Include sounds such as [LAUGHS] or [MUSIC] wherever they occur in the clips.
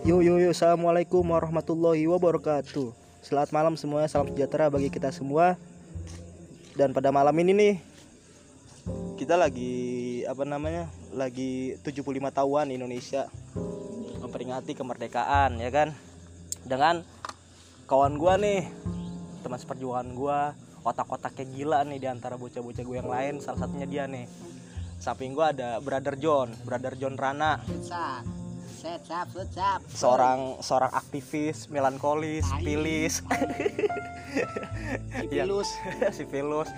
Yo yo yo, assalamualaikum warahmatullahi wabarakatuh. Selamat malam semuanya, salam sejahtera bagi kita semua. Dan pada malam ini nih kita lagi apa namanya? Lagi 75 tahunan Indonesia memperingati kemerdekaan ya kan. Dengan kawan gua nih, teman seperjuangan gua, otak-otak kayak gila nih di antara bocah-bocah gue yang lain, salah satunya dia nih. Samping gua ada Brother John, Brother John Rana, Set, seorang seorang aktivis melankolis pilis. [LAUGHS] Iya. Pilus. si pilus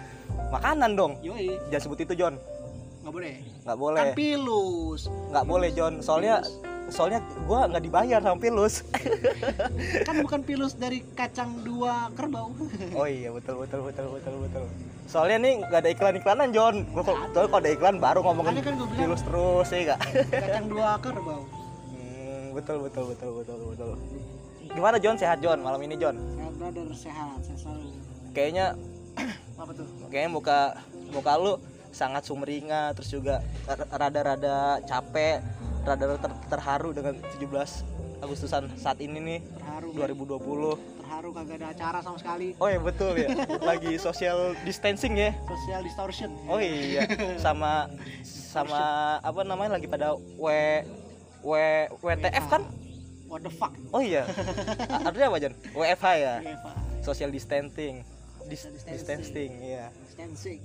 makanan dong. Yoi, jangan sebut itu John nggak boleh. nggak boleh. Kan pilus. nggak boleh John soalnya soalnya gua nggak dibayar sama pilus. [LAUGHS] Kan bukan pilus dari kacang dua kerbau. [LAUGHS] oh iya betul betul betul betul betul. Soalnya nih nggak ada iklan iklanan John gua kalau ada iklan baru ngomongin kan pilus terus ya nggak? kacang dua kerbau. Betul betul betul betul betul gimana John sehat John malam ini John Sehat brother, sehat, sehat selalu. kayaknya [CLEARS THROAT] Apa tuh? kayaknya muka muka lu sangat sumringah terus juga rada-rada capek rada ter- terharu dengan 17 Agustusan saat ini nih Terharu. 2020 Terharu kagak ada acara sama sekali. oh ya betul ya [LAUGHS] lagi social distancing ya Social distortion. oh iya [LAUGHS] sama sama apa namanya lagi pada W W WTF kan What the fuck? oh iya [LAUGHS] artinya apa Jan WFH ya social distancing Dis- Social distancing iya Distancing.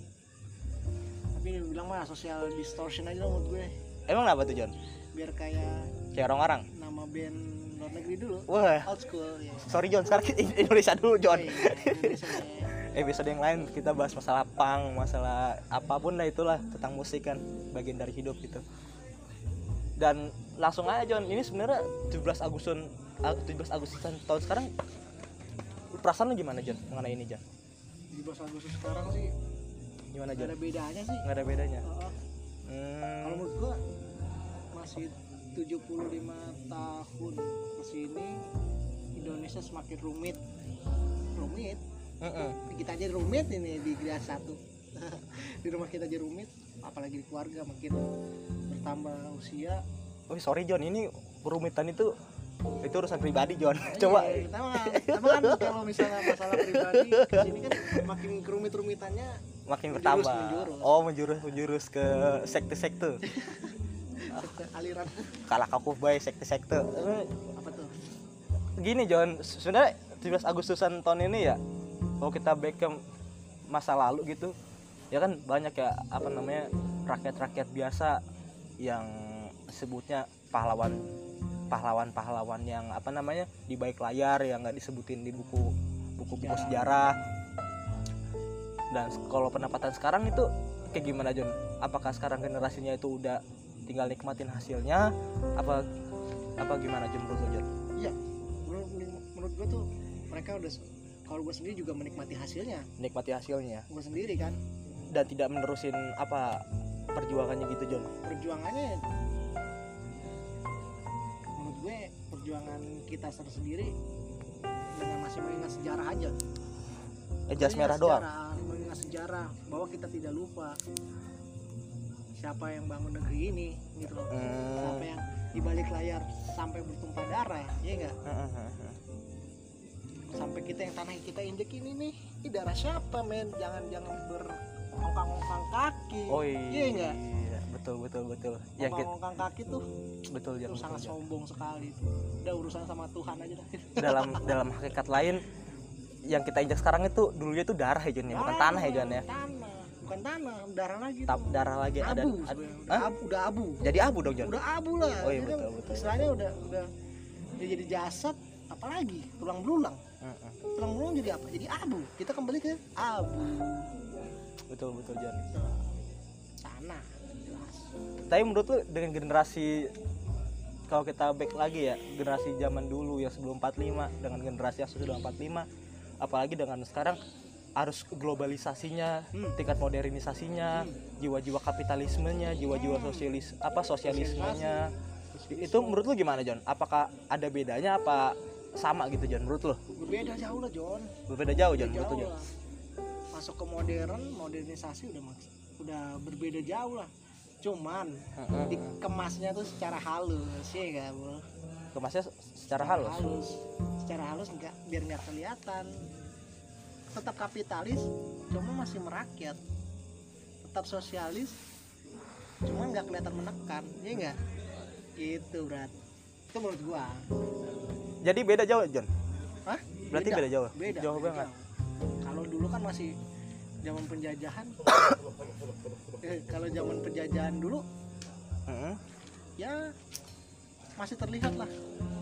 Tapi bilang mah social distortion aja menurut gue. emang apa tuh John Biar kayak kayak orang-orang nama band luar negeri dulu. wah Old school ya. sorry John sekarang kita [LAUGHS] Indonesia dulu John Oh, iya. Indonesia ya. episode yang lain kita bahas masalah pang masalah apa pun lah itulah tentang musik kan bagian dari hidup gitu dan langsung aja John. Ini sebenarnya 17 Agustus 17 Agustusan tahun sekarang perasaan lu gimana John mengenai ini John? 17 Agustus sekarang sih gimana gak John? ada bedanya sih. Nggak ada bedanya? Heeh. hmm, kalau menurut gua masih 75 tahun ke sini Indonesia semakin rumit. Rumit? Mm-mm. kita aja rumit ini di Gria satu. [LAUGHS] Di rumah kita aja rumit apalagi di keluarga makin bertambah usia oh sorry John ini kerumitan itu itu urusan pribadi John. Coba. Iya, pertama pertama kan kalau misalnya masalah pribadi ke sini kan makin kerumit-rumitannya makin Menjurus, bertambah. menjurus. oh menjurus menjurus ke sekte-sekte. [LAUGHS] Aliran. Kalah kaku baik sekte-sekte. Apa tuh? Gini John sebenarnya 17 Agustusan tahun ini ya kalau kita back ke masa lalu gitu ya kan banyak ya apa namanya rakyat-rakyat biasa yang sebutnya pahlawan pahlawan-pahlawan yang apa namanya di baik layar yang nggak disebutin di buku buku-buku sejarah. Dan kalau pendapatan sekarang itu kayak gimana John apakah sekarang generasinya itu udah tinggal nikmatin hasilnya? Apa apa gimana John menurut John iya. Menurut, menurut gue tuh mereka udah kalau gue sendiri juga menikmati hasilnya. Nikmati hasilnya. Gue sendiri kan. Dan tidak menerusin apa perjuangannya gitu John perjuangannya gue perjuangan kita sendiri dengan masih mengingat sejarah aja. Eh jas Mengingat merah doang? sejarah, mengingat sejarah bahwa kita tidak lupa siapa yang bangun negeri ini gitu loh. Siapa hmm. yang di balik layar sampai bertumpah darah ya enggak sampai kita yang tanah yang kita injek ini nih ini darah siapa men? Jangan jangan berongkang-ongkang kaki. Oh iya iya. enggak betul betul betul. Yang kita ongkang-ongkang kaki tuh? Betul itu John sangat betul, John. sombong sekali tuh udah urusan sama Tuhan aja dah. [LAUGHS] Dalam dalam hakikat lain yang kita injak sekarang itu dulunya itu darah ya John ya? Bukan tanah ya John ya? Tanah bukan tanah darah lagi Tap, tuh. darah lagi ada, abu ada-. Hah? udah abu udah abu. Jadi abu dong John udah abu lah. Oh iya, Jadi betul, betul. istilahnya udah udah udah jadi jasad apalagi? Tulang belulang. Tulang belulang jadi apa? Jadi abu. Kita kembali ke abu. Betul betul John tanah tapi menurut lu dengan generasi kalau kita back lagi ya generasi zaman dulu yang sebelum 45 dengan generasi yang sudah 45 apalagi dengan sekarang arus globalisasinya Hmm. tingkat modernisasinya jiwa-jiwa kapitalismenya jiwa-jiwa sosialis apa sosialismenya. Itu menurut lu gimana John apakah ada bedanya apa sama gitu John menurut lu? Berbeda jauh lah John berbeda jauh John Berbeda menurut lu John masuk ke modern modernisasi udah udah berbeda jauh lah cuman dikemasnya tuh secara halus ya enggak bro dikemasnya secara halus? secara halus enggak biar nggak kelihatan. Tetap kapitalis cuma masih merakyat. Tetap sosialis cuma nggak kelihatan menekan ya enggak itu berat. Itu menurut gua. Jadi beda jauh John Hah? berarti beda, jauh? Beda jauh beda banget. jauh. kalau dulu kan masih zaman penjajahan [COUGHS] kalau zaman penjajahan dulu Mm-mm. ya masih terlihat lah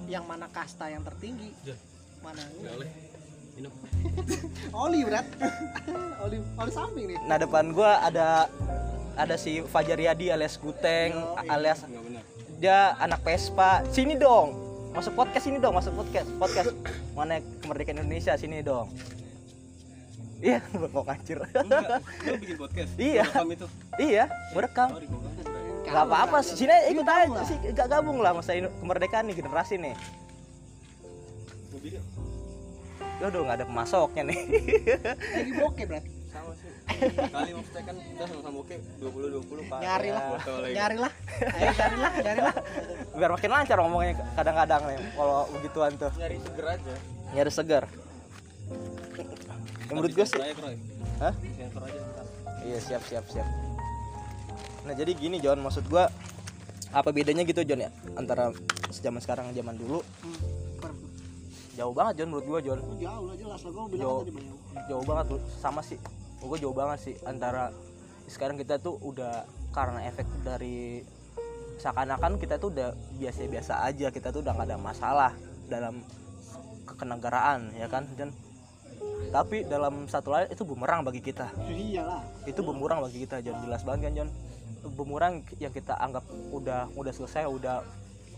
yang mana kasta yang tertinggi mana Minum. [LAUGHS] oli berat [LAUGHS] oli oli samping nih. Nah depan gua ada ada si Fajar Yadi alias Guteng Yoi. alias Enggak benar. dia anak Vespa. Sini dong. Masuk podcast ini dong. Masuk podcast podcast. Mana kemerdekaan Indonesia? Sini dong iya [LAUGHS] kok ngancur Enggak, lu bikin podcast. [LAUGHS] Iya. Rekam itu. iya gua kan. nggak apa-apa sini ikut aja sih gak gabung lah masa ini kemerdekaan nih generasi nih video. Aduh nggak ada pemasoknya nih lagi bokeh berat Sama sih. Kali maksudnya kan kita sama-sama oke 20 20 Pak. nyari lah nyari lah ayo nyari lah nyari lah biar makin lancar ngomongnya kadang-kadang nih kalau begituan tuh Nyari seger aja. nyari segar yang menurut gue sih. Hah? Iya siap siap siap. Nah jadi gini John, maksud gua apa bedanya gitu John ya antara zaman sekarang zaman dulu? Hmm, jauh banget John menurut gua John jauh lah jelas lah. Gue bilang Jauh. tadi jauh banget tuh sama sih. Gue jauh banget sih. Antara sekarang kita tuh udah karena efek dari seakan-akan kita tuh udah biasa-biasa aja. Kita tuh udah nggak ada masalah dalam ke- kenegaraan ya kan John tapi dalam satu lain itu bumerang bagi kita. Iyalah. Itu bumerang bagi kita John jelas banget kan John bumerang yang kita anggap udah udah selesai udah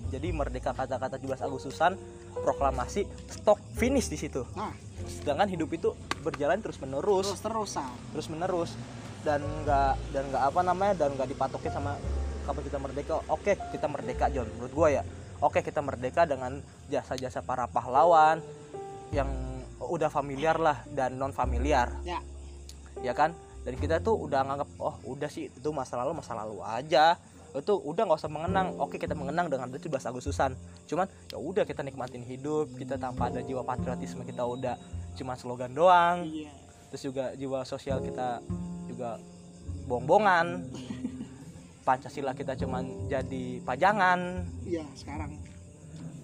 jadi merdeka kata-kata 17 Agustusan proklamasi stop finish di situ. Nah. Sedangkan hidup itu berjalan terus menerus terus terusan terus menerus dan nggak dan nggak apa namanya dan nggak dipatokin sama kapan kita merdeka. Oke kita merdeka John menurut gua ya. Oke kita merdeka dengan jasa-jasa para pahlawan yang udah familiar lah dan non familiar ya. Ya kan? Dan kita tuh udah nganggap oh udah sih itu masa lalu masa lalu aja. Itu udah nggak usah mengenang. Oke kita mengenang dengan 17 Agustusan. Cuman ya udah kita nikmatin hidup kita tanpa ada jiwa patriotisme kita udah cuma slogan doang. Iya. Terus juga jiwa sosial kita juga bongbongan [LAUGHS] Pancasila kita cuman jadi pajangan. Iya sekarang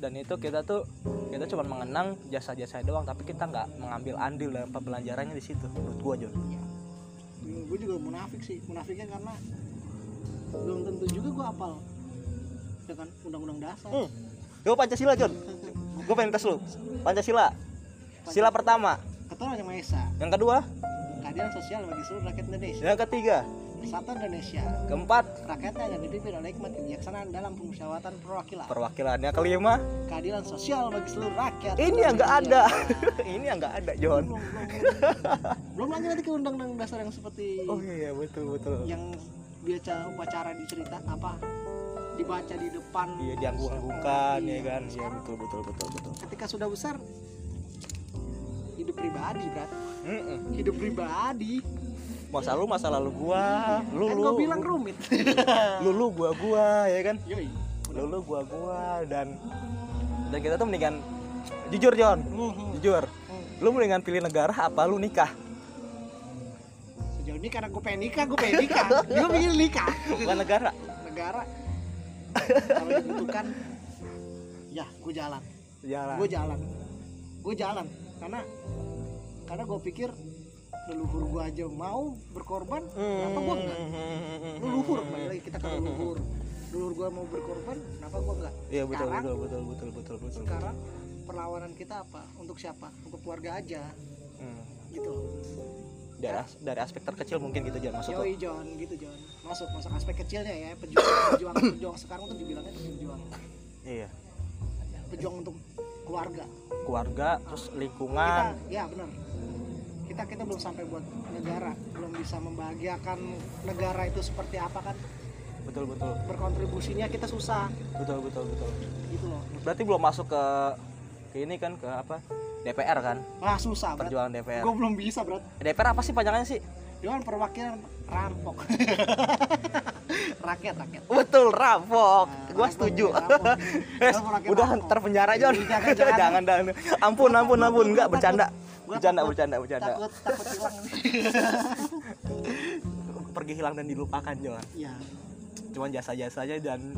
dan itu kita tuh kita cuma mengenang jasa-jasa doang tapi kita nggak mengambil andil dalam pembelajarannya di situ menurut gua John gue juga munafik sih munafiknya karena belum tentu juga gue apal ya kan undang-undang dasar. Hmm. Pancasila John gue pengen tes lu. Pancasila. Sila pertama. Ketua yang Maha Esa. Yang kedua? Keadilan sosial bagi seluruh rakyat Indonesia. Yang ketiga persatuan Indonesia. Keempat. Rakyatnya yang dipimpin oleh hikmat kebijaksanaan dalam pemusyawaratan perwakilan. Perwakilan yang kelima. Keadilan sosial bagi seluruh rakyat. Ini yang nggak ada. [LAUGHS] Ini yang nggak ada John. Belum, belum, belum. lagi nanti ke undang-undang dasar yang seperti oh iya betul betul. yang biasa upacara dicerita apa dibaca di depan. Iya dianggung-anggungkan Iya. ya kan? Iya betul betul betul betul. Ketika sudah besar hidup pribadi berat Mm-mm. hidup pribadi masa lu masa lalu gua lu kan lu gue bilang rumit. [LAUGHS] Lu lu gua gua ya kan? Lu lu gua gua dan dan kita tuh mendingan jujur John Mhm. jujur. Lu mendingan pilih negara apa lu nikah? Sejauh ini karena gue pengen nikah gue pengen nikah. Gue pengen nikah. Bukan negara. Negara. Kalau dibutuhkan ya gue jalan. Jalan. Gue jalan. Gue jalan. Karena karena gue pikir leluhur gue aja mau berkorban kenapa gue enggak? Hmm. leluhur balik lagi kita ke leluhur leluhur gue mau berkorban kenapa gue enggak? Iya betul Sekarang- betul betul betul betul betul. sekarang perlawanan kita apa? Untuk siapa? Untuk keluarga aja. Hmm. gitu. Loh dari as- dari aspek terkecil mungkin gitu John masuk Yoi John gitu John masuk masuk aspek kecilnya ya pejuang pejuang pejuang sekarang tuh dibilangnya pejuang. Iya. Pejuang untuk keluarga. Keluarga terus kita lingkungan. Ya benar kita kita belum sampai buat negara belum bisa membahagiakan negara itu seperti apa kan? Betul betul. Berkontribusinya kita susah. Betul betul betul. Gitu loh. Berarti belum masuk ke ke ini kan ke apa? DPR kan? Wah susah berat perjuangan DPR gue belum bisa berat DPR apa sih panjangannya sih? Dewan perwakilan rampok. [LAUGHS] Rakyat rakyat. Betul rampok. Nah, gua rampok, setuju. Rampok. [LAUGHS] Eh, udah terpenjara Jon. Jangan, jangan. [LAUGHS] jangan jangan. Ampun ampun ampun. Enggak bercanda Gua bercanda takut. bercanda bercanda. takut takut hilang. [LAUGHS] Pergi hilang dan dilupakan Jon. Ya cuman jasa-jasanya dan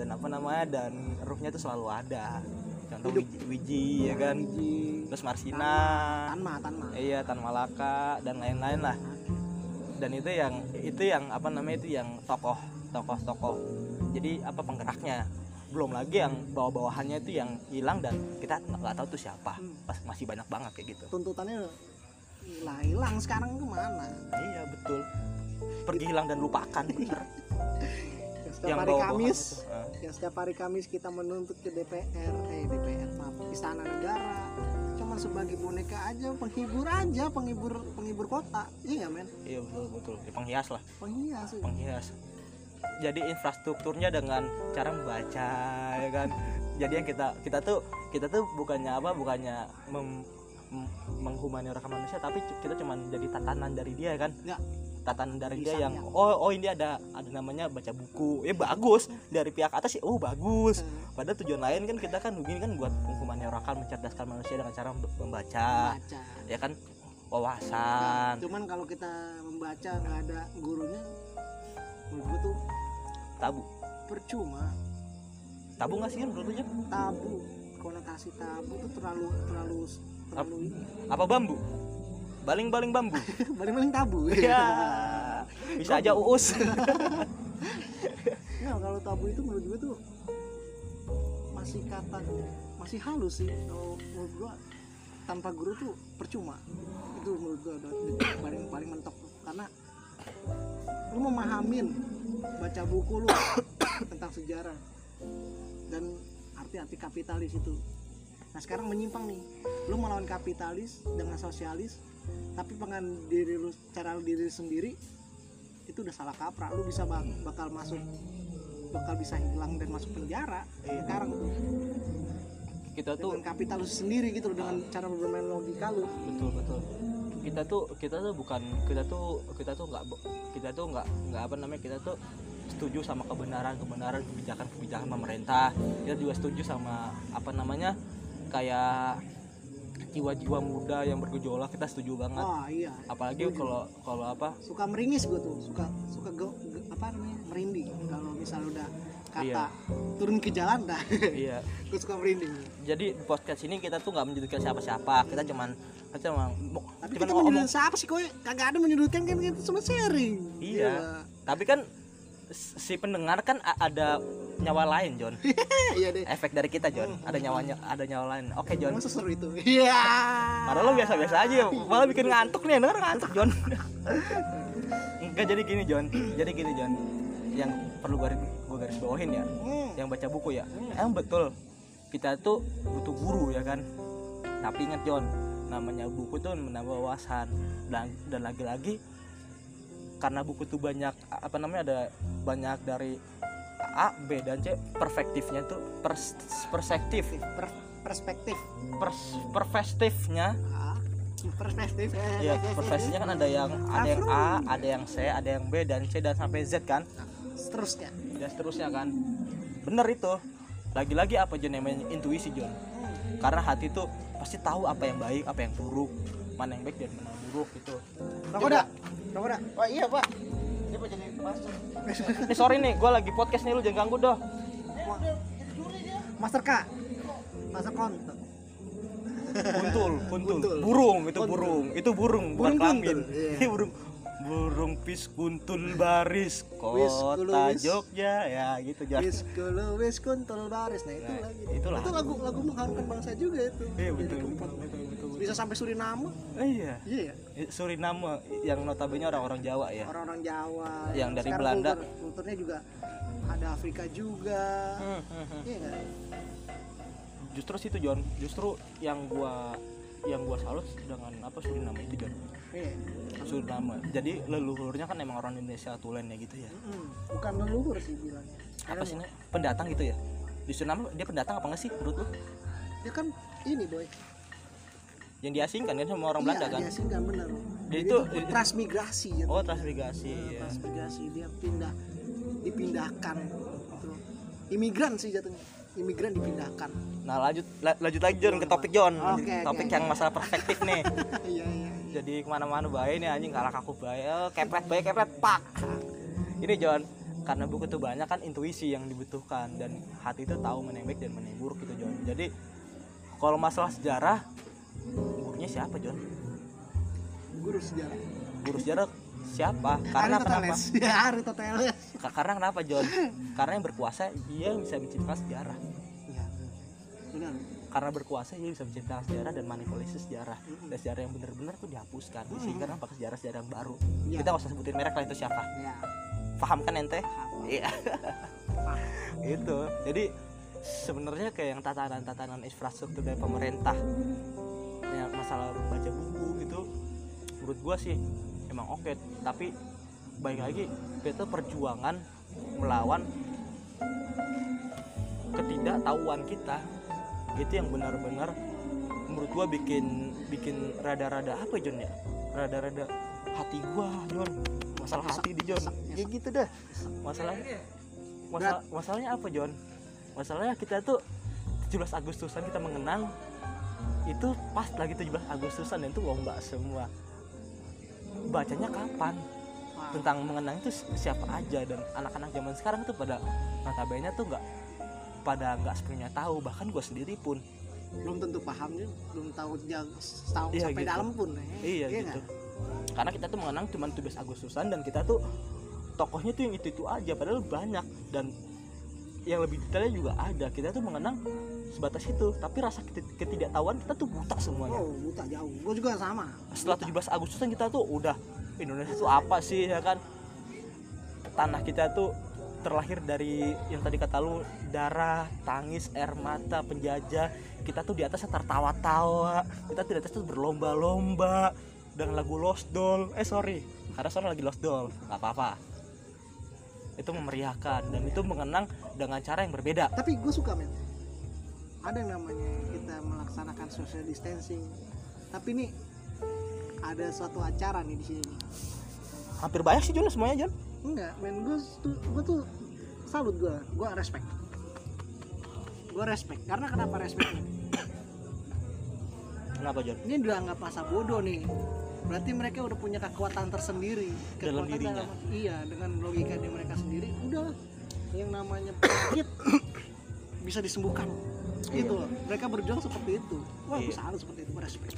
dan apa namanya dan ruhnya tuh selalu ada. Contoh Hidup. wiji, wiji ya kan? Biji, terus Marsina. Tanma Tanma. Iya Tan Malaka dan lain-lain lah. Dan itu yang itu yang apa namanya itu yang tokoh tokoh tokoh jadi apa penggeraknya belum lagi yang bawah-bawahannya itu yang hilang dan kita nggak tahu tuh siapa. Hmm. pas masih banyak banget kayak gitu. Tuntutannya hilang hilang sekarang ke mana? Iya betul. Pergi hilang dan lupakan [LAUGHS] bener. Yang setiap yang hari Kamis itu. Ah. yang setiap hari Kamis kita menuntut ke DPR eh DPR maaf Istana Negara. Cuma sebagai boneka aja penghibur aja penghibur penghibur kota. Iya nggak men? Iya betul betul. Ya, penghias lah. Penghias sih. penghias jadi infrastrukturnya dengan cara membaca ya kan? Jadi yang kita kita tuh kita tuh bukannya apa bukannya mem, mem- menghumaniorkan manusia tapi kita cuman jadi tatanan dari dia kan? Ya. tatanan dari dia yang Lisannya. oh oh ini ada ada namanya baca buku. Ya bagus. Dari pihak atas sih oh bagus. Eh, padahal tujuan lain kan kita kan begini kan buat menghumaniorkan mencerdaskan manusia dengan cara mem- membaca. Baca ya kan? Wawasan. Cuman kalau kita membaca nggak ada gurunya menurut tuh tabu. Percuma. Tabu nggak sih menurut lu, tabu. Konotasi tabu tuh terlalu terlalu terlalu ini. apa bambu? Baling-baling bambu? [LAUGHS] Paling-paling tabu. Ya [LAUGHS] bisa aja uus. [LAUGHS] Ya kalau tabu itu menurut gue tuh masih kata masih halus sih. Kalau menurut gua tanpa guru tuh percuma. Itu menurut udah paling paling mentok. Karena lu memahamin baca buku lu tentang sejarah dan arti-arti kapitalis itu. Nah sekarang menyimpang nih. Lu melawan kapitalis dengan sosialis tapi pengen diri lu cara diri lu sendiri itu udah salah kaprah. Lu bisa bak- bakal masuk bakal bisa hilang dan masuk penjara sekarang. Tuh kita tuh dengan kapital lu sendiri gitu loh, dengan cara bermain logika lu. Betul betul kita tuh kita tuh bukan kita tuh kita tuh nggak kita tuh nggak nggak apa namanya kita tuh setuju sama kebenaran kebenaran kebijakan kebijakan pemerintah. Kita juga setuju sama apa namanya kayak jiwa-jiwa muda yang bergejolak kita setuju banget. Oh iya. Apalagi kalau kalau apa? Suka meringis gue tuh suka suka go, go- apa namanya merinding. Kalau misal udah kata Iya. turun ke jalan dah. Iya. [LAUGHS] Gue suka merinding. Jadi di podcast ini kita tuh nggak menyudutkan siapa-siapa. Kita cuman kita cuman tapi cuman kita ngomong. menyudutkan siapa sih kok kagak ada menyudutkan kan kita cuma sharing. Iya. tapi kan si pendengar kan ada nyawa lain John [LAUGHS] iya deh. Efek dari kita John ada nyawanya ada nyawa lain. Oke John masa seru itu? Iya. Padahal lo biasa-biasa aja. Malah bikin ngantuk nih denger ngantuk John enggak [LAUGHS] jadi gini John jadi gini John yang perlu garis gue garis bawahin ya. Hmm. yang baca buku ya. Emang betul. Kita tuh butuh guru ya kan. Tapi ingat John namanya buku tuh menambah wawasan. Dan dan lagi-lagi karena buku tuh banyak apa namanya ada banyak dari A B dan C perspektifnya tuh pers, perspektif. Per- perspektif. Pers, perspektifnya. Ah, perspektif. Ya perspektifnya kan ada yang ada yang A ada yang C ada yang B dan C dan sampai Z kan. Seterusnya dan seterusnya kan. Bener itu. Lagi-lagi apa John yang namanya intuisi John karena hati tuh pasti tahu apa yang baik apa yang buruk mana yang baik dan mana yang buruk gitu. Rokok dah rokok dah Wah iya pak. Ini pak jadi master. Nih sorry nih gue lagi podcast nih lu jangan ganggu doh. Master K master konten Kuntul, kuntul, [LAUGHS] Kuntul. burung itu burung. Itu burung bukan Burung kelamin iya. Ini burung burung pis kuntul baris kota. Jogja. Ya gitu wis kulu wis kuntul baris. Nah itu Nah, lagi. itu lagu. itu lagu lagu mengharumkan bangsa juga itu. Iya Jadi betul betul betul, betul, bisa sampai Suriname. Iya. Iya ya? Suriname yang notabene orang-orang Jawa ya? Orang-orang Jawa. Yang dari Sekarang Belanda. kultur- kulturnya juga ada Afrika juga. Hmm, hmm, hmm. iya nggak? Justru situ John justru yang gua yang gua salut dengan apa Suriname itu John iya Suriname jadi leluhurnya kan emang orang Indonesia tulen ya gitu ya? Mm-mm. bukan leluhur sih bilangnya. Apa sih Nek? pendatang gitu ya? Di Suriname dia pendatang apa enggak sih menurut lu? Dia kan ini boy. Yang diasingkan kan sama orang Belanda iya, kan? dia sih nggak benar Dia Jadi itu- transmigrasi ya. Oh transmigrasi ya. transmigrasi. Dia pindah dipindahkan gitu. imigran sih jatuhnya. Imigran dipindahkan. Nah lanjut la- lanjut lagi John ke topik John. Oke, topik oke, yang oke. masalah perspektif nih. [LAUGHS] Iya iya jadi ke mana-mana baik nih anjing. Kalah aku baik. Eh, kepret baik kepret. Pak. Ini John. Karena buku itu banyak kan intuisi yang dibutuhkan. Dan hati itu tahu mana yang baik dan mana yang buruk gitu John. Jadi kalau masalah sejarah gurunya siapa John? Guru sejarah. Guru sejarah siapa? Karena kenapa? Ya Aristoteles Ka- karena kenapa John? Karena yang berkuasa dia bisa menciptakan sejarah. Iya benar karena berkuasa dia bisa menciptakan sejarah dan manipulasi sejarah. Dan sejarah yang benar-benar tuh dihapuskan. Sehingga nampak sejarah-sejarah yang baru? Iya. kita nggak usah sebutin merek lah itu siapa? Ya paham kan ente? Iya. Itu jadi sebenarnya kayak yang tatanan-tatanan infrastruktur dari pemerintah ya masalah baca buku gitu menurut gua sih emang oke. Tapi baik lagi itu perjuangan melawan ketidaktahuan kita itu yang benar-benar menurut gua bikin bikin rada-rada apa John ya? Rada-rada hati gua John masalah hati di John ya gitu dah. Masalahnya masalah masalahnya apa John masalahnya kita tuh 17 Agustusan kita mengenang itu pas lagi 17 Agustusan dan itu lomba semua. Bacanya kapan? Tentang mengenang itu siapa aja dan anak-anak zaman sekarang tuh pada notabene tuh nggak pada nggak sepenuhnya tahu bahkan gue sendiri pun. Belum tentu paham juga belum tahu jauh tahu Iya, sampai gitu. dalam pun ya. iya Iya gitu. nggak? karena kita tuh mengenang cuma 17 Agustusan dan kita tuh tokohnya tuh yang itu itu aja padahal banyak. Dan yang lebih detailnya juga ada. Kita tuh mengenang sebatas itu tapi rasa keti- ketidaktahuan kita tuh buta semuanya. Oh buta jauh. Gue juga sama. Setelah 17 Agustusan kita tuh udah Indonesia tuh apa sih ya kan? Tanah kita tuh terlahir dari yang tadi kata lu darah tangis air mata penjajah. Kita tuh di atas tertawa-tawa. Kita tuh di atas tuh berlomba-lomba dengan lagu Lost Doll. Eh sorry. Karena soalnya lagi Lost Doll. Nggak apa-apa. Itu memeriahkan dan itu mengenang dengan cara yang berbeda. Tapi gue suka men. Ada yang namanya kita melaksanakan social distancing. Tapi ini ada suatu acara nih di sini. Hampir banyak sih Jon semuanya Jon enggak men gue tuh gue tuh salut gue gue respect. Gue respect karena kenapa respect? Kenapa Jon ini udah anggap masa bodoh nih. Berarti mereka udah punya kekuatan tersendiri. Dalam kekuatan dirinya. iya dengan logika di mereka sendiri udah yang namanya penyakit [COUGHS] bisa disembuhkan. Gitu loh. Mereka berjuang seperti itu. Wah Iya. salut seperti itu gue respect.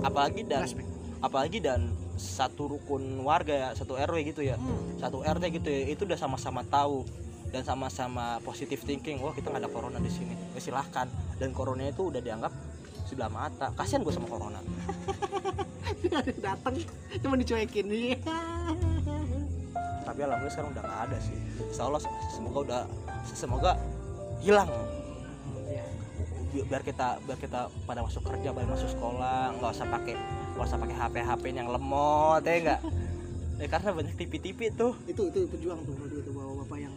Apalagi dan respect. apalagi dan satu rukun warga ya satu RW gitu ya. Hmm. satu RT gitu ya itu udah sama-sama tahu dan sama-sama positive thinking wah kita nggak ada corona di sini. Ya silahkan. Dan corona itu udah dianggap sebelah mata. Kasihan gue sama corona. [LAUGHS] Datang cuma dicuekin. Nih [LAUGHS] tapi alhamdulillah sekarang udah nggak ada sih. Insya Allah semoga udah semoga hilang. Bi- biar kita biar kita pada masuk kerja pada masuk sekolah nggak usah pakai nggak usah pakai HP HP yang lemot ya enggak ya karena banyak TV-TV tuh. Itu itu pejuang tuh menurut gue tuh bapak yang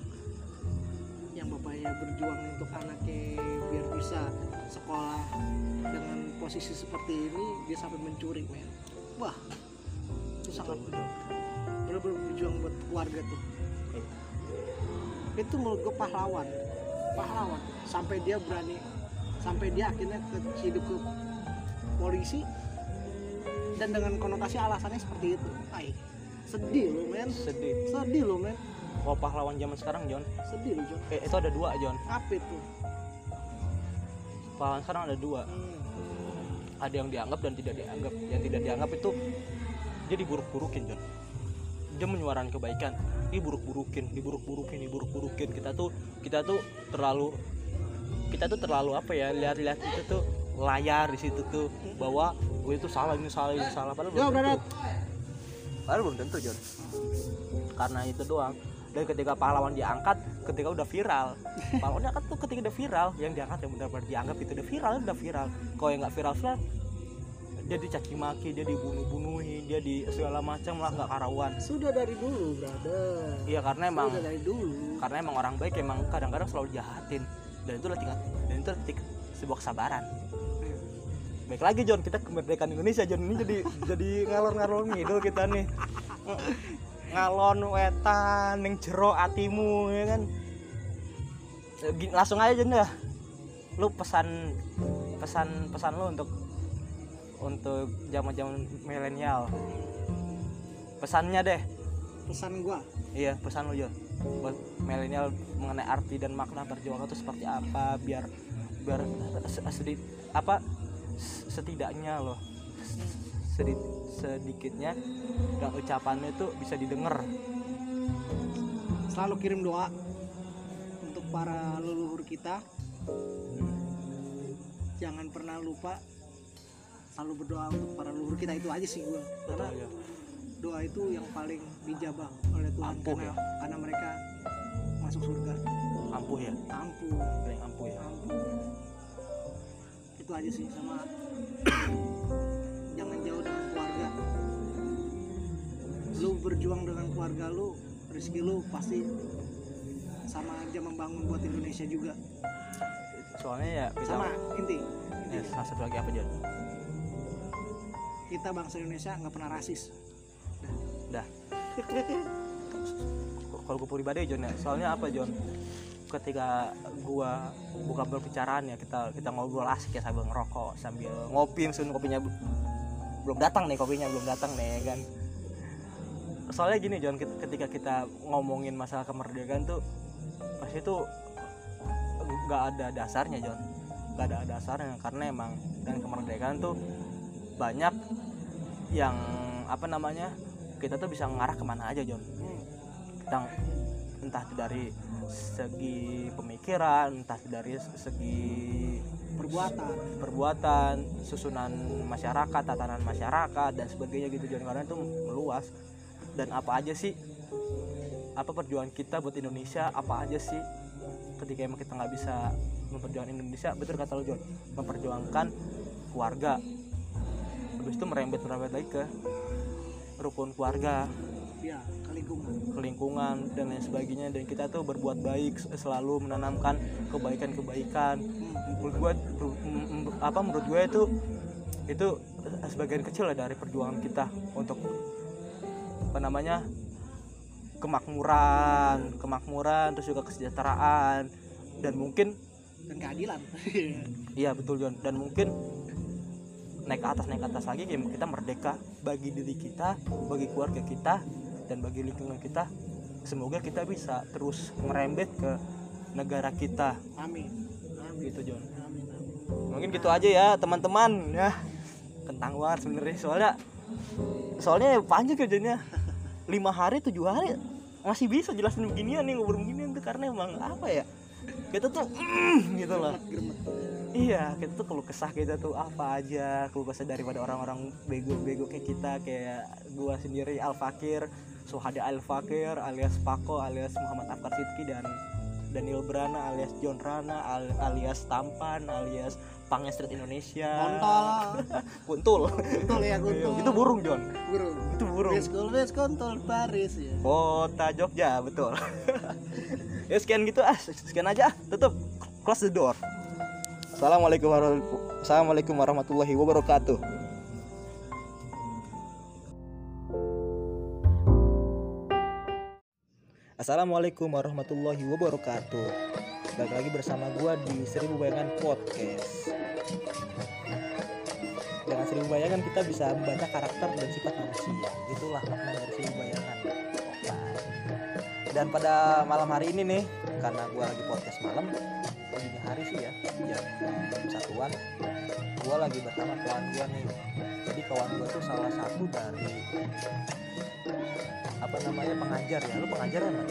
yang bapaknya berjuang untuk anaknya biar bisa sekolah dengan posisi seperti ini dia sampai mencuri men. Wah itu sangat benar-benar berjuang buat keluarga tuh. Itu menurut gue pahlawan pahlawan. Sampai dia berani sampai dia akhirnya ke hidup ke polisi dan dengan konotasi alasannya seperti itu. Ay, sedih loh men. Sedih. Sedih loh men. Kalau pahlawan zaman sekarang John sedih loh John eh, itu ada dua John apa itu? Pahlawan sekarang ada dua. Hmm. ada yang dianggap dan tidak dianggap. Yang tidak dianggap itu dia diburuk-burukin John dia menyuarakan kebaikan. Diburuk-burukin diburuk-burukin diburuk-burukin kita tuh kita tuh terlalu kita tuh terlalu apa ya lihat-lihat itu tuh layar di situ tuh bahwa oh itu salah ini salah ini salah. Padahal Yo, belum tentu. Padahal belum tentu John. Karena itu doang. Dan ketika pahlawan diangkat ketika udah viral. [LAUGHS] Pahlawan diangkat tuh ketika udah viral yang diangkat yang benar-benar dianggap itu udah viral udah viral. Kalau yang nggak viral viral dia dicaci maki dia dibunuh-bunuhin dia di segala macam lah nggak karuan sudah dari dulu brother. Iya karena emang sudah dari dulu. karena emang orang baik emang kadang-kadang selalu jahatin dan itu tingkat dan itu tingkat sebuah kesabaran baik lagi John. Kita kemerdekaan Indonesia John. Ini jadi jadi ngalor-ngalor ngidul kita nih. Ngalon wetan ning jero atimu ya kan? Eh, langsung aja Jon dah lu pesan pesan pesan lu untuk untuk zaman-zaman milenial. Pesannya deh. Pesan gua? Iya pesan lu Jon buat milenial mengenai arti dan makna perjuangan itu seperti apa biar biar se- sedikit apa setidaknya loh. Sedikit sedikitnya dan ucapannya itu bisa didengar. Selalu kirim doa untuk para leluhur kita. Jangan pernah lupa selalu berdoa untuk para leluhur kita. Itu aja sih gua. Karena ya. doa itu yang paling dijabah oleh Tuhan. Ampuh karena ya? karena mereka masuk surga. Ampuh ya. Ampuh. Paling ampuh ya. Ampuh itu aja sih sama jangan jauh dengan keluarga. Lu berjuang dengan keluarga lu rezeki lu pasti sama aja membangun buat Indonesia juga. Soalnya ya kita sama inti. Ya, salah satu lagi apa Jon? Kita bangsa Indonesia nggak pernah rasis. Dah. [LAUGHS] Kalau gue pribadi Jon ya. Soalnya apa Jon ketika gua buka berbicaraan ya kita kita ngobrol asik ya sambil ngerokok sambil ngopi sun kopinya bel- belum datang nih kopinya belum datang nih ya kan? Soalnya gini ket- ketika kita ngomongin masalah kemerdekaan tuh pasti itu nggak ada dasarnya Jon nggak ada dasarnya karena emang dan kemerdekaan tuh banyak yang apa namanya kita tuh bisa ngarah ke mana aja Jon tentang entah itu dari segi pemikiran entah itu dari segi perbuatan. perbuatan susunan masyarakat tatanan masyarakat dan sebagainya gitu. Jon karena itu meluas. Dan apa aja sih apa perjuangan kita buat Indonesia apa aja sih ketika emang kita nggak bisa memperjuangkan Indonesia? Betul kata lo Jon memperjuangkan keluarga. Habis itu merembet merembet lagi ke rukun keluarga ya ke lingkungan. ke lingkungan dan lain sebagainya. Dan kita tuh berbuat baik selalu menanamkan kebaikan-kebaikan. Menurut gue apa menurut gue itu itu sebagian kecil lah dari perjuangan kita untuk apa namanya kemakmuran kemakmuran terus juga kesejahteraan. Dan mungkin dan keadilan. [LAUGHS] Iya betul John. Dan mungkin naik ke atas naik ke atas lagi kita merdeka bagi diri kita bagi keluarga kita dan bagi lingkungan kita semoga kita bisa terus merembet ke negara kita. Amin. Amin. Gitu John. Amin, amin. mungkin gitu aja ya teman-teman ya. Kentang banget sebenarnya soalnya soalnya panjang kerjanya [LAUGHS] lima hari tujuh hari masih bisa jelasin beginian nih ngobrol beginian tuh karena emang apa ya kita tuh mm, gitu loh. Iya, kita tuh keluh kesah kita tuh apa aja, keluh kesah daripada orang-orang bego-bego kayak kita kayak gua sendiri Al Fakir, Suhada Al Fakir alias Pako alias Muhammad Afkar Sidki dan Daniel Brana alias John Rana al- alias Tampan alias Pangestret Indonesia. kontol [LAUGHS] Kuntul. kontol ya kontol Itu burung John. burung Itu burung. Wes always kontol Paris ya Kota Jogja, betul. [LAUGHS] ya sekian gitu ah, sekian aja. Tutup. Close the door. Assalamualaikum warahmatullahi wabarakatuh. Assalamualaikum warahmatullahi wabarakatuh. Balik lagi bersama gua di Seribu Bayangan Podcast. Dengan seribu bayangan kita bisa membaca karakter dan sifat manusia. Itulah makna dari seribu bayangan. Dan pada malam hari ini nih, karena gua lagi podcast malam, dini hari sih ya, jam satuan, gua lagi bersama kawan gua nih. Jadi kawan gua tuh salah satu dari apa namanya pengajar ya, lu pengajar ya Mat?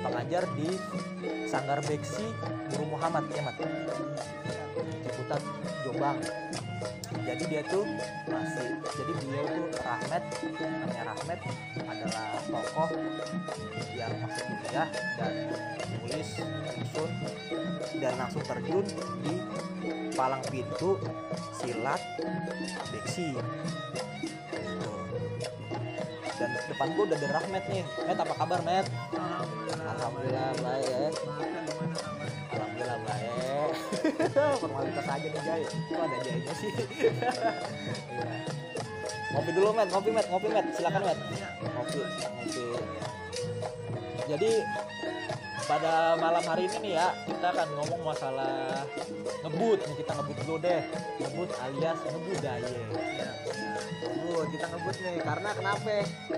Pengajar di Sanggar Beksi Guru Muhammad ya Mat? Ciputat Jombang. Jadi dia tuh masih jadi beliau tuh Rahmat namanya Rahmat adalah tokoh yang masih kuliah dan nulis susun dan langsung terjun di palang pintu silat beksi depan gua udah ada Rahmat nih Met apa kabar Met Alhamdulillah baik ya Alhamdulillah baik. [LAUGHS] Formalitas aja nih Jay. Kok ada Jaynya sih? Iya. [LAUGHS] ngopi dulu met ngopi met ngopi met silakan met ngopi ngopi jadi pada malam hari ini nih ya kita akan ngomong masalah ngebut. Nih kita ngebut dulu deh. Ngebut alias ngebudaya ngebut kita ngebut nih. Karena kenapa?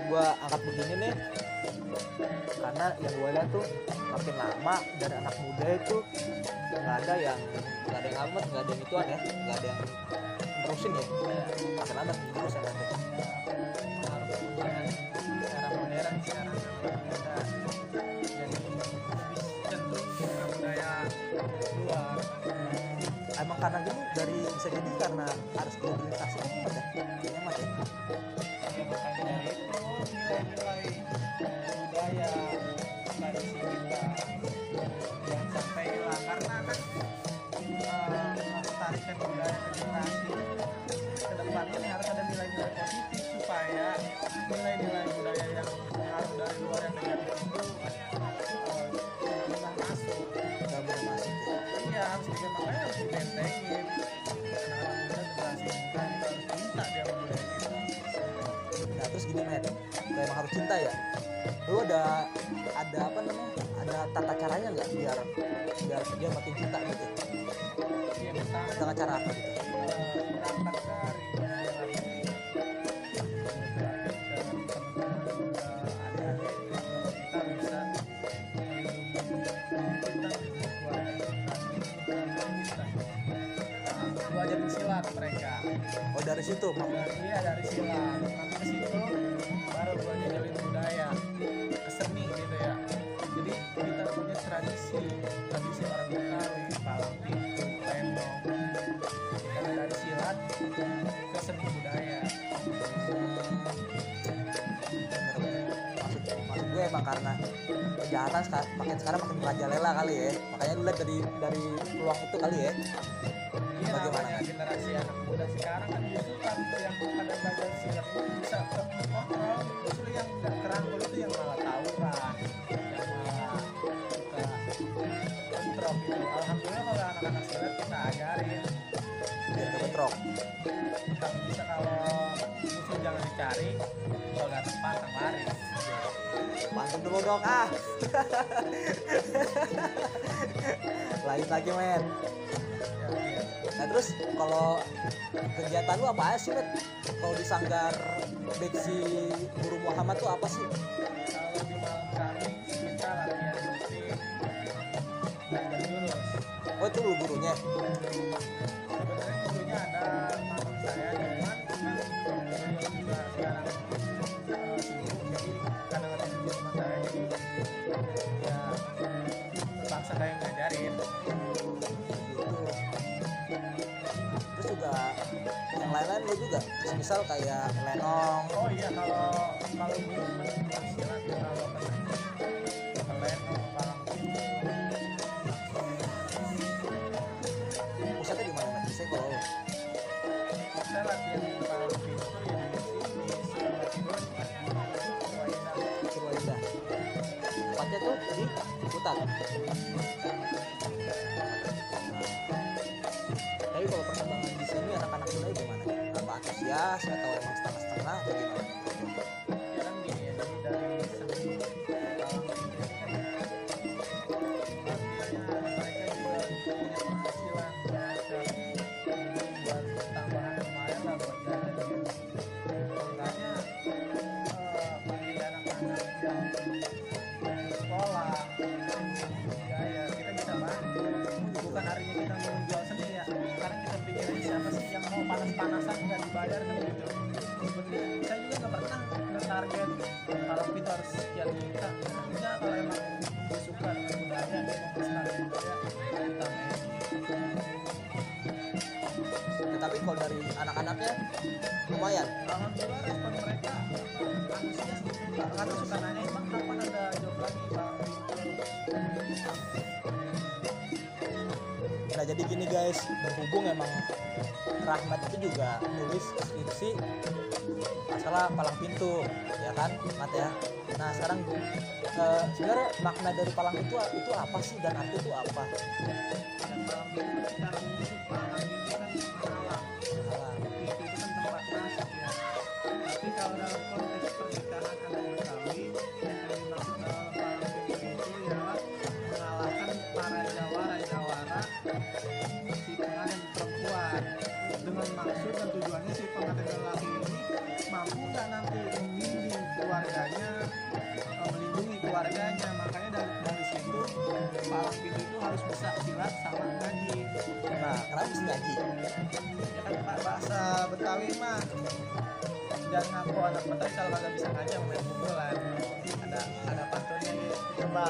Gua angkat begini nih. Karena yang gue lihat tuh makin lama dari anak muda itu nggak ada yang nggak ada yang amat nggak ada yang ituan ya. Nggak ada yang terusin ya. Makin lama terus ya nanti. Era modern sekarang emang karena gitu makin cinta gitu. Dengan cara apa gitu sekarang makin sekarang makin merajalela kali ya. Makanya lu lihat dari dari peluang itu kali ya. Iya, Bagaimana, kan? generasi anak muda sekarang kan justru kan yang pada belajar silat bisa terkontrol justru yang nggak kerangkul itu yang malah tawuran yang malah suka bentrok gitu. Alhamdulillah kalau anak-anak silat kita ajarin biar gak bentrok. Tapi bisa kalau musuh jangan dicari kalau nggak terpantang lari mantap dulu dong ah. [LAUGHS] Lain lagi men. Nah terus kalau kegiatan lu apa sih met kalau di sanggar Beksi Guru Muhammad tuh apa sih? Kalau di malam kami kita latihan musik belajar jurus. Oh itu lu gurunya juga. Misal kayak lenong. Oh iya kalau kalau ya kalau pusatnya di mana sih kalau saya latihan di sini di Sidoarjo di Purwaindah Purwaindah tempatnya tuh di Ciputat karena suka nanya bang kapan ada job lagi bang? Nah jadi gini guys berhubung emang Rahmat itu juga nulis skripsi masalah palang pintu ya kan Mat ya? Nah sekarang eh, sebenarnya makna dari palang itu itu apa sih dan arti itu apa? Dan palang pintu secara umum palang itu kan anak-anak Betawi yang dimaksud dalam palang pintu itu ialah mengalahkan para jawara jawara si pengantin perempuan dengan maksud dan tujuannya si pengantin lelaki ini mampu nggak nanti membimbing keluarganya melindungi keluarganya makanya dari, dari situ palang pintu itu harus bisa silat sama ngaji nah kenapa kan jangan ngaku anak Betawi kalau kagak bisa sama main pukulan ada ada pantunnya nih. Coba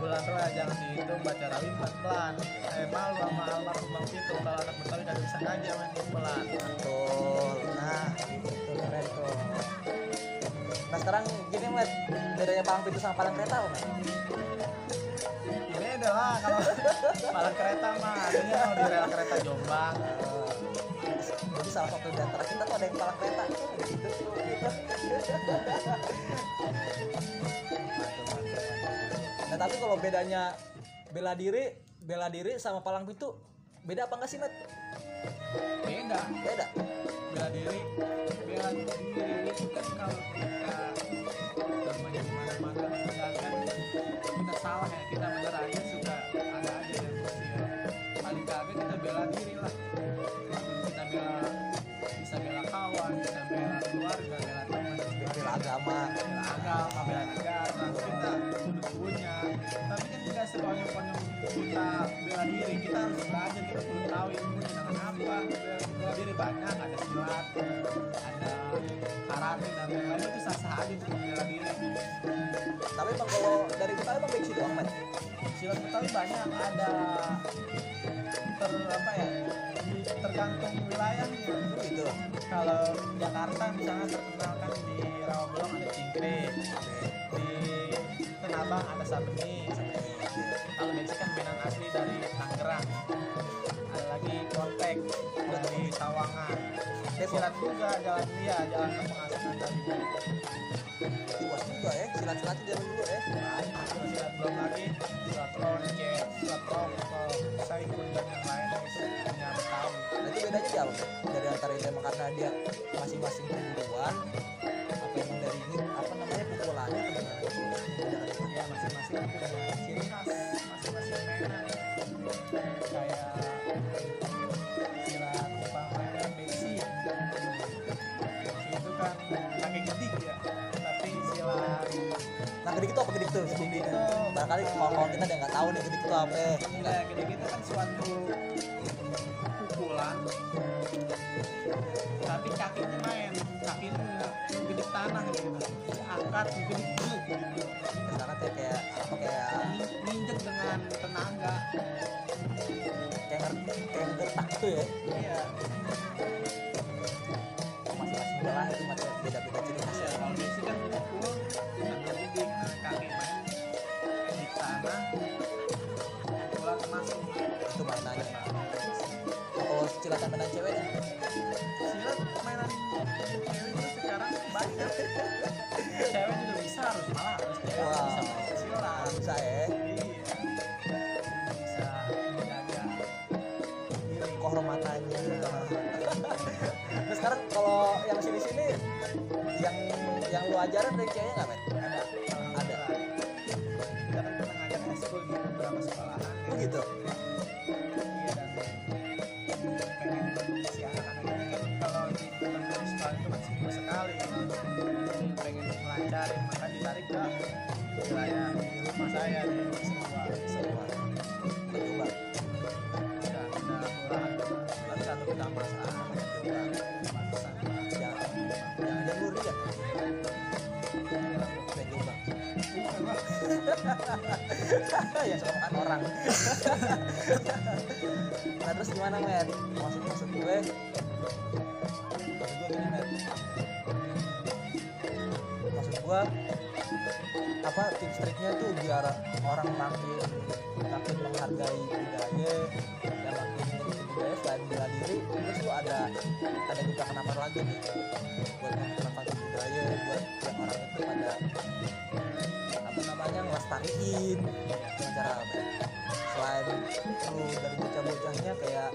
bulan roh jangan dihitung baca rawi pelan pelan eh malu sama almarhum bang Pitu kalau anak Betawi kagak bisa sama main pukulan betul. Nah itu keren tuh. Nah sekarang gini met bedanya palang pintu sama palang kereta apa Met? ya beda lah kalau [LAUGHS] palang kereta mah adanya kalau di rel kereta Jombang Salah satu di antara kita tuh ada yang palang kereta gitu nah tapi kalau bedanya bela diri bela diri sama palang pintu beda apa enggak sih met? Beda. Beda. Bela diri bela diri itu kan kalau kita namanya ke mana-mana meninggalkan kita salah ya betawi banyak ada ter apa ya tergantung wilayahnya gitu. Kalau Jakarta misalnya terkenal kan di Rawabelong ada cingkre di Tenabang ada sabeni kalau Beci kan mainan asli dari Tangerang ada lagi kontek dari Sawangan. Depok silat juga jalan dia jalan ke penghasilan dari luas juga ya silat-silat itu zaman dulu ya. Banyak silat belum lagi Dari antara itu karena dia masing-masing perguruan Barangkali kalau kita ada nggak tahu nih gedik itu apa? ya gedik itu kan suatu pukulan tapi kakinya main kakinya gedik tanah gitu. Angkat gedik dulu Misalkan kayak kayak apa kayak ninjek dengan tenaga. kayak kayak gertak gitu ya? iya. Masing-masing belah itu macam beda-beda ciri mainan ceweknya silat mainan cewek itu sekarang banyak wilayah di rumah saya di semua Semua. Coba. dan ada kelurahan dan satu kecamatan Jangan jangan lu ya. Dan coba. yang suka makan orang. nah terus gimana met? Maksud maksud gue maksud gue gini met maksud gue apa tips triknya tuh biar orang makin makin menghargai budaya dan makin budaya selain bela diri terus lu ada ada gebrakan apa lagi nih buat memanfaatkan budaya buat yang orang itu pada apa namanya ngelestariin cara selain lu dari bocah-bocahnya kayak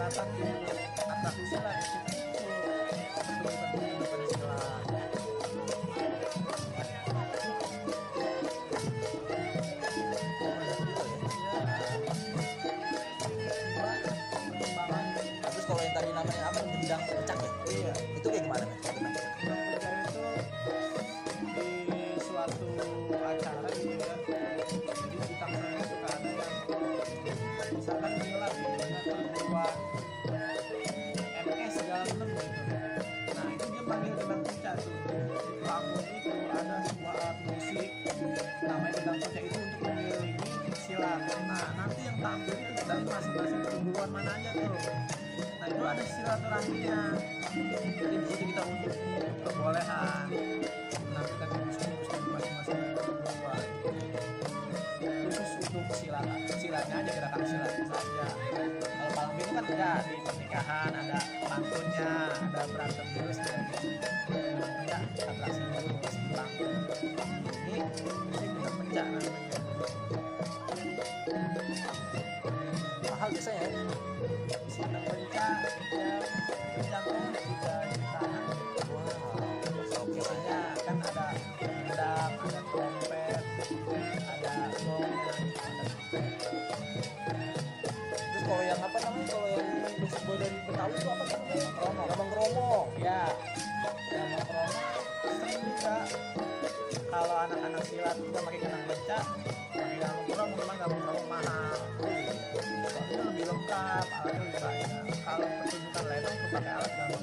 Selatan, Antara Selatan. baca. Kalau anak-anak silat kita pakai kenang baca yang kurang memang nggak terlalu mahal. Itu lebih lengkap alatnya lebih banyak. Kalau pertunjukan lain itu pakai alat dalam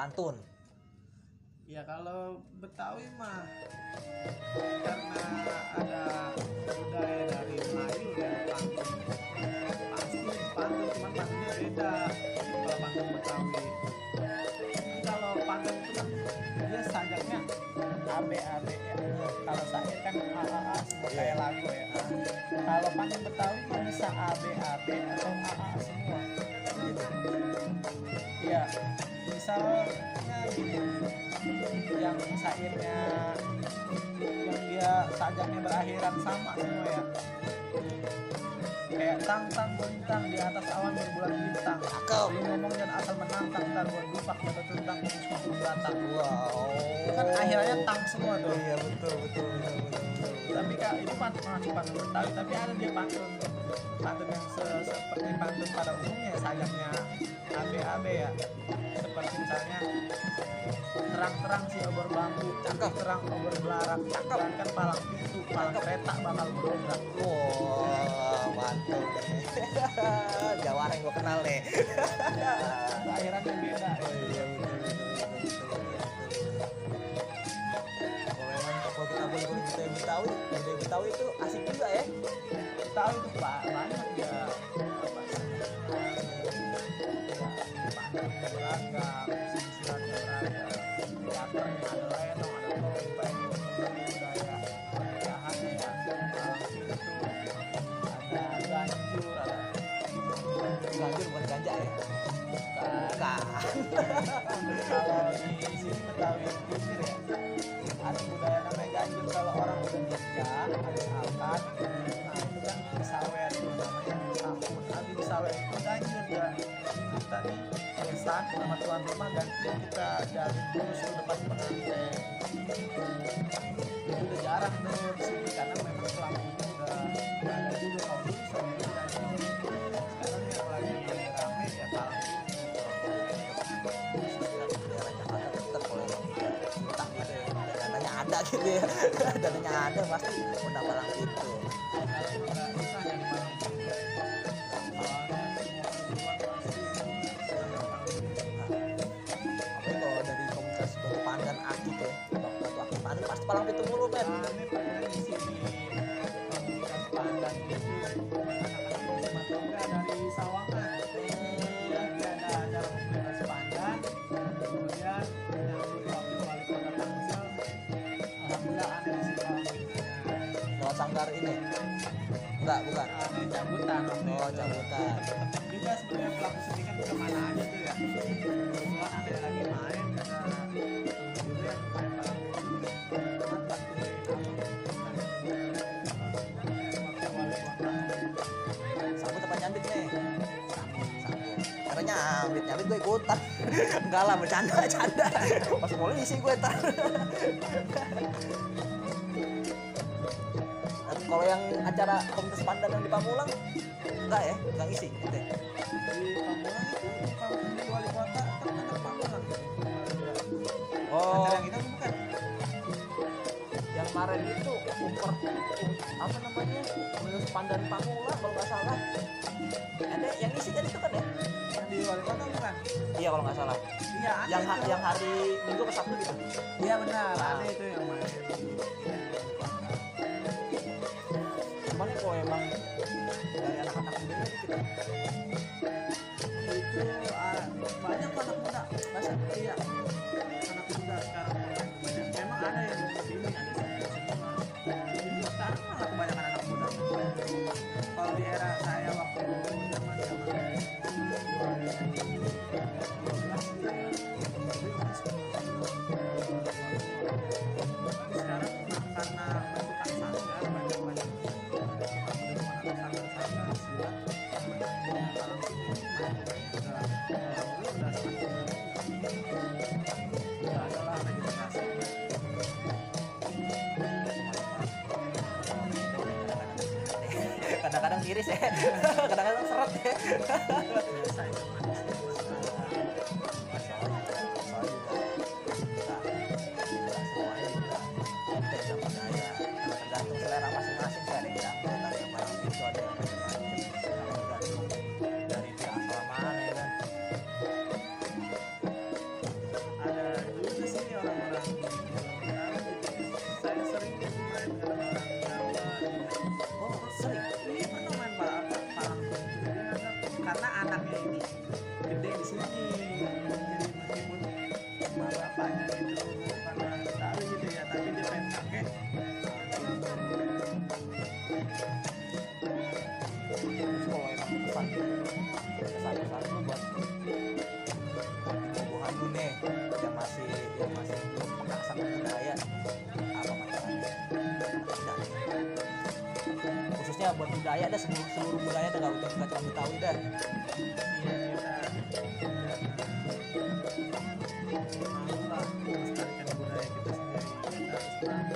pantun. Ya kalau Betawi mah karena ada pantun masih ah, pantun Betawi. Tapi ada dia pantun pantun yang se seperti pantun pada umumnya ya, sayangnya ABAB ya. Seperti misalnya terang-terang si obor bambu cakep terang obor belarang. Cakep. Kan palang pintu palang kereta bakal berubah terus depan depan itu udah jarang tuh di sini karena memang selama ini udah ada juga kalau dulu sebelumnya udah ada sekarang ya apalagi ada lagi rame ya kalau ada gitu ya dananya ada pasti mendapat tar [LAUGHS] enggak lah bercanda bercanda. [LAUGHS] Pas mulai isi gue tar nah, kalau yang acara komunitas pandan yang di Pamulang enggak ya? Enggak isi gitu ya? Di Pamulang itu wali kota kan Pamulang oh. Acara yang itu bukan. Yang kemarin itu umper apa namanya komunitas pandan Pamulang. Iya, yang yang hari Minggu ke Sabtu gitu? Iya benar, ada itu yang kadang-kadang iris ya. [LAUGHS] Kadang-kadang seret ya. [LAUGHS]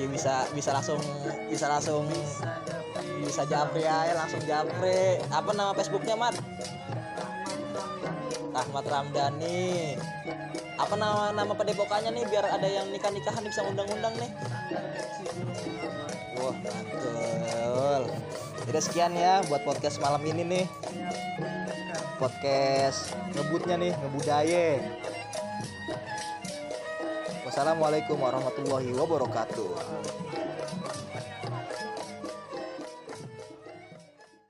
Iya bisa bisa langsung bisa langsung bisa japri ya langsung japri. Apa nama Facebooknya Mat? Rahmat Ramdhani. Apa nama nama pedepokannya nih biar ada yang nikah nikahan bisa undang-undang nih? Wah betul. Jadi sekian ya buat podcast malam ini nih. Podcast ngebutnya nih, ngebudaye. Wassalamualaikum warahmatullahi wabarakatuh.